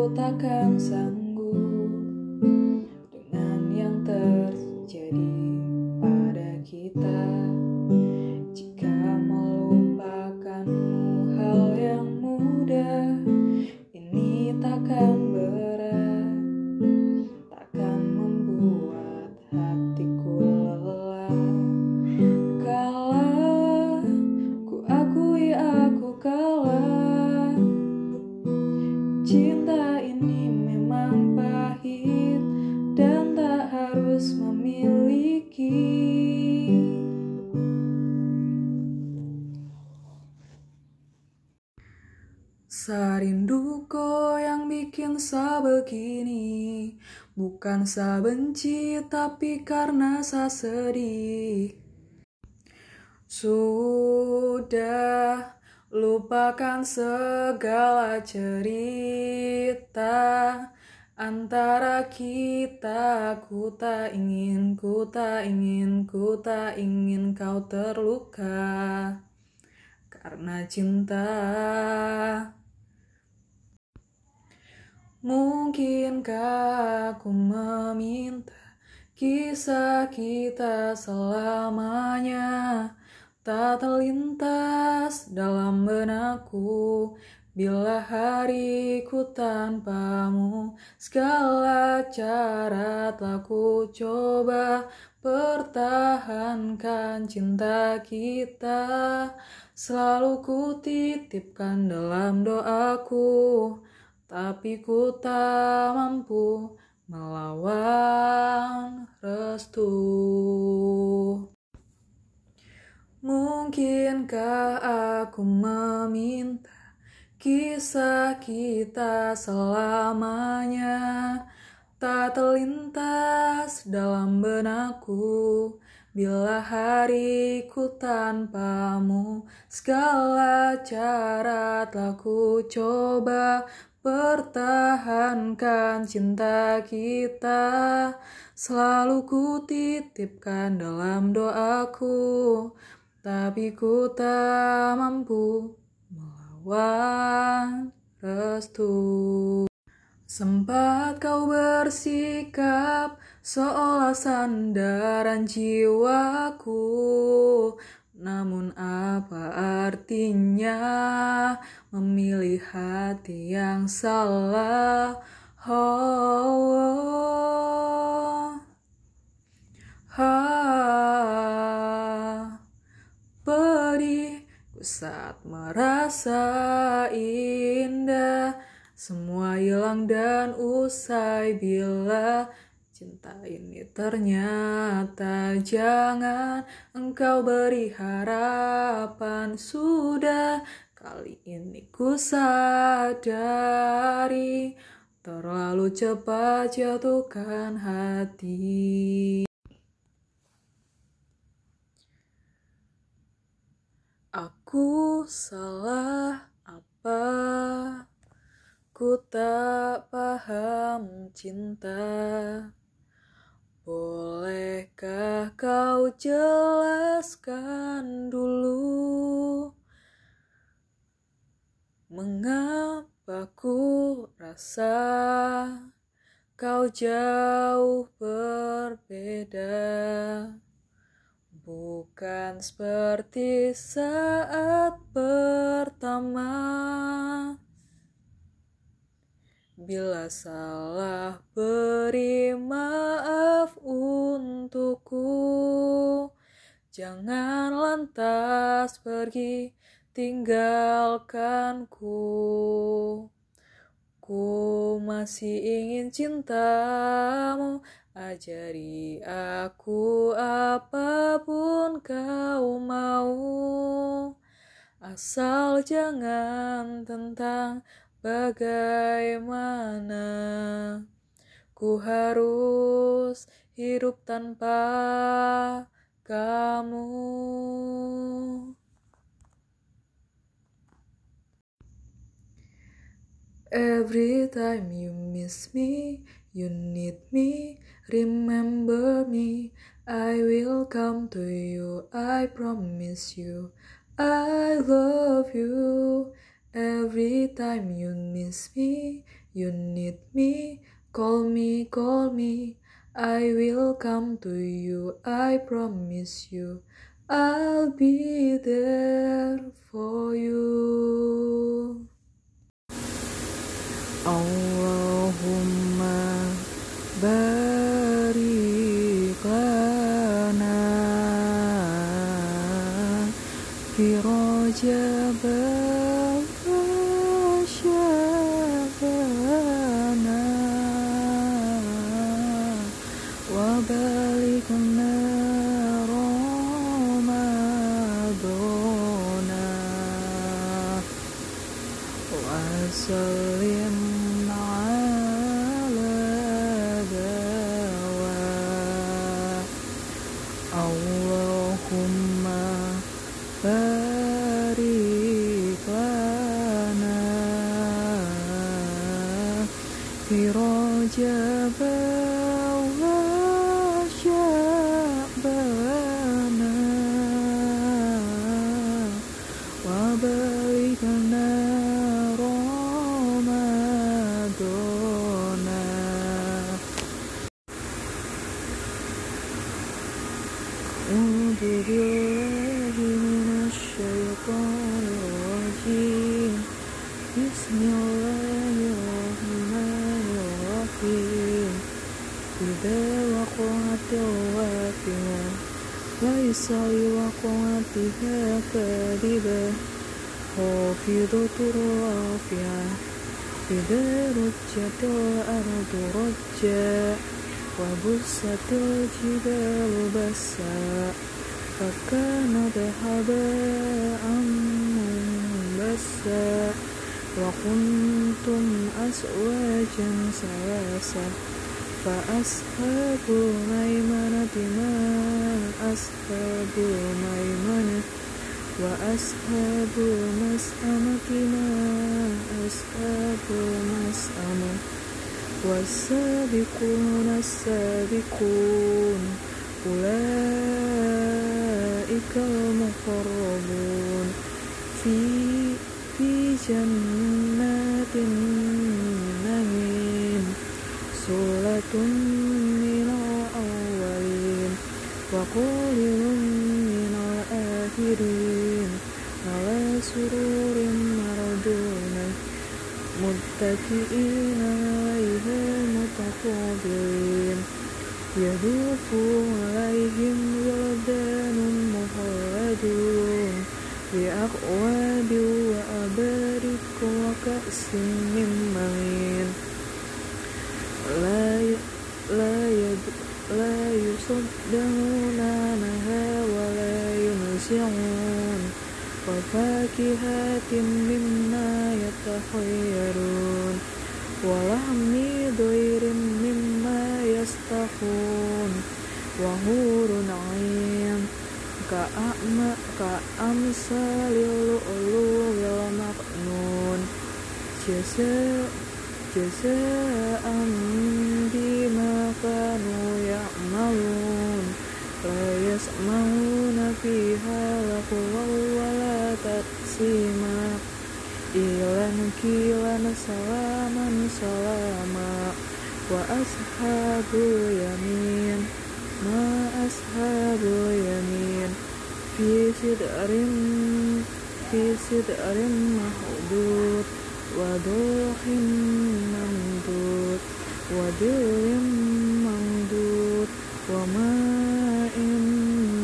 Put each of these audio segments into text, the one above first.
gota cansa begini. Bukan sa benci tapi karena sa sedih Sudah lupakan segala cerita Antara kita. Ku tak ingin, ku tak ingin, ku tak ingin kau terluka Karena cinta Mungkinkah aku meminta kisah kita selamanya? Tak terlintas dalam benakku bila hariku tanpamu segala cara telah ku coba pertahankan cinta kita. Selalu ku titipkan dalam doaku tapi ku tak mampu melawan restu. Mungkinkah aku meminta kisah kita selamanya tak terlintas dalam benakku bila hariku tanpamu segala cara telah ku coba Pertahankan cinta kita Selalu ku titipkan dalam doaku. Tapi ku tak mampu melawan restu. Sempat kau bersikap seolah sandaran jiwaku namun apa artinya memilih hati yang salah? Oh, oh, oh. Ku saat merasa indah Semua hilang dan usai bila Cinta ini ternyata jangan engkau beri harapan Sudah kali ini ku sadari Terlalu cepat jatuhkan hati. Aku salah apa? Ku tak paham cinta Bolehkah kau jelaskan dulu Mengapa ku rasa kau jauh berbeda? Bukan seperti saat pertama Bila salah beri maaf untukku. Jangan lantas pergi tinggalkanku Ku masih ingin cintamu Ajari aku apa pun kau mau. Asal jangan tentang Bagaimana ku harus hidup tanpa kamu? Every time you miss me, you need me, remember me. I will come to you, I promise you. I love you. Every time you miss me, You need me, call me, call me. I will come to you, I promise you. I'll be there for you. Allahumma barik lana fi rajab wa sallim ليس لوقعتها كاذبة خافضة رافعة إذا رجت الأرض رجا وبست الجبال بسا فكانت هباء منبسا وكنتم أزواجا ثلاثة فأصحاب الميمنة ما أصحاب الميمنة وأصحاب المسأمة ما أصحاب المسأمة والسابقون السابقون أولئك المقربون في في جنات النعيم من الأولين وقليل من الآخرين على سرور مردونة متكئين عليها متقابلين يدوف عليهم ولدان مخلدون بأكواب وأبارك وكأس من معين لا ي- لا يد- لا يصدعون عنها ولا ينزعون وفاكهة مما يتخيرون ولحم ضير مما يستحون وهور عين كأم- كأمثال اللؤلؤ المكنون جزاء جزاء بما كانوا يعملون لا يسمعون فيها لغوا ولا تأثيما إلا قيلا سلاما سلاما وأصحاب اليمين ما أصحاب اليمين في سدر في سدر مخضود وضوح ممدود ودر ممدود وماء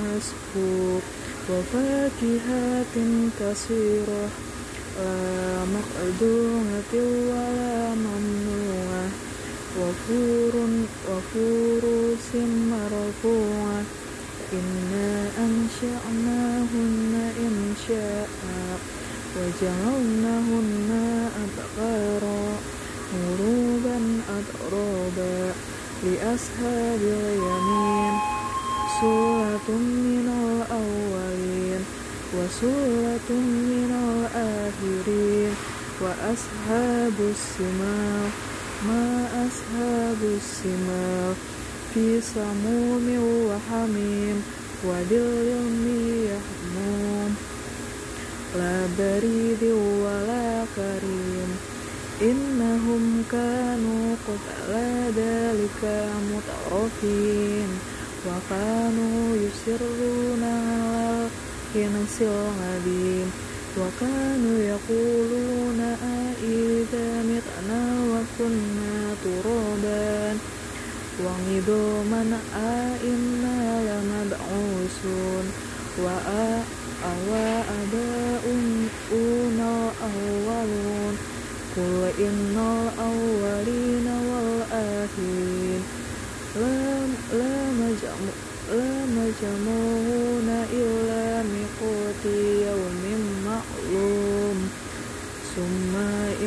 مسكوب وفاكهة كثيرة لا مقدونة ولا ممنوعة وفور وفروس مرفوعة إنا أنشأناهن إنشاء وجعلناهن أبقارا غروبا أترابا li ashabil yamin suratun minal awalin wa suratun minal akhirin wa ashabus simal ma ashabus simal fi samumi wa hamim wa dilmi yahmum la baridi wa la karim innahum humkanu qabla dalika mutarafin wa kanu yusirruna alal kinsil ngadim wa kanu yaquluna aidha mitna wa kunna turaban wa ngidoman aina lamad'usun wa awa ada un إن الأولين والآخرين لا مجموعون إلا ميقات يوم معلوم. ثم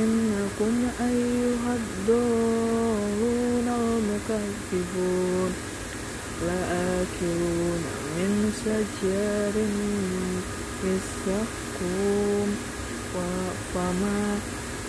إنكم أيها الضالون المكذبون. لآكلون من شجر يسقوم فما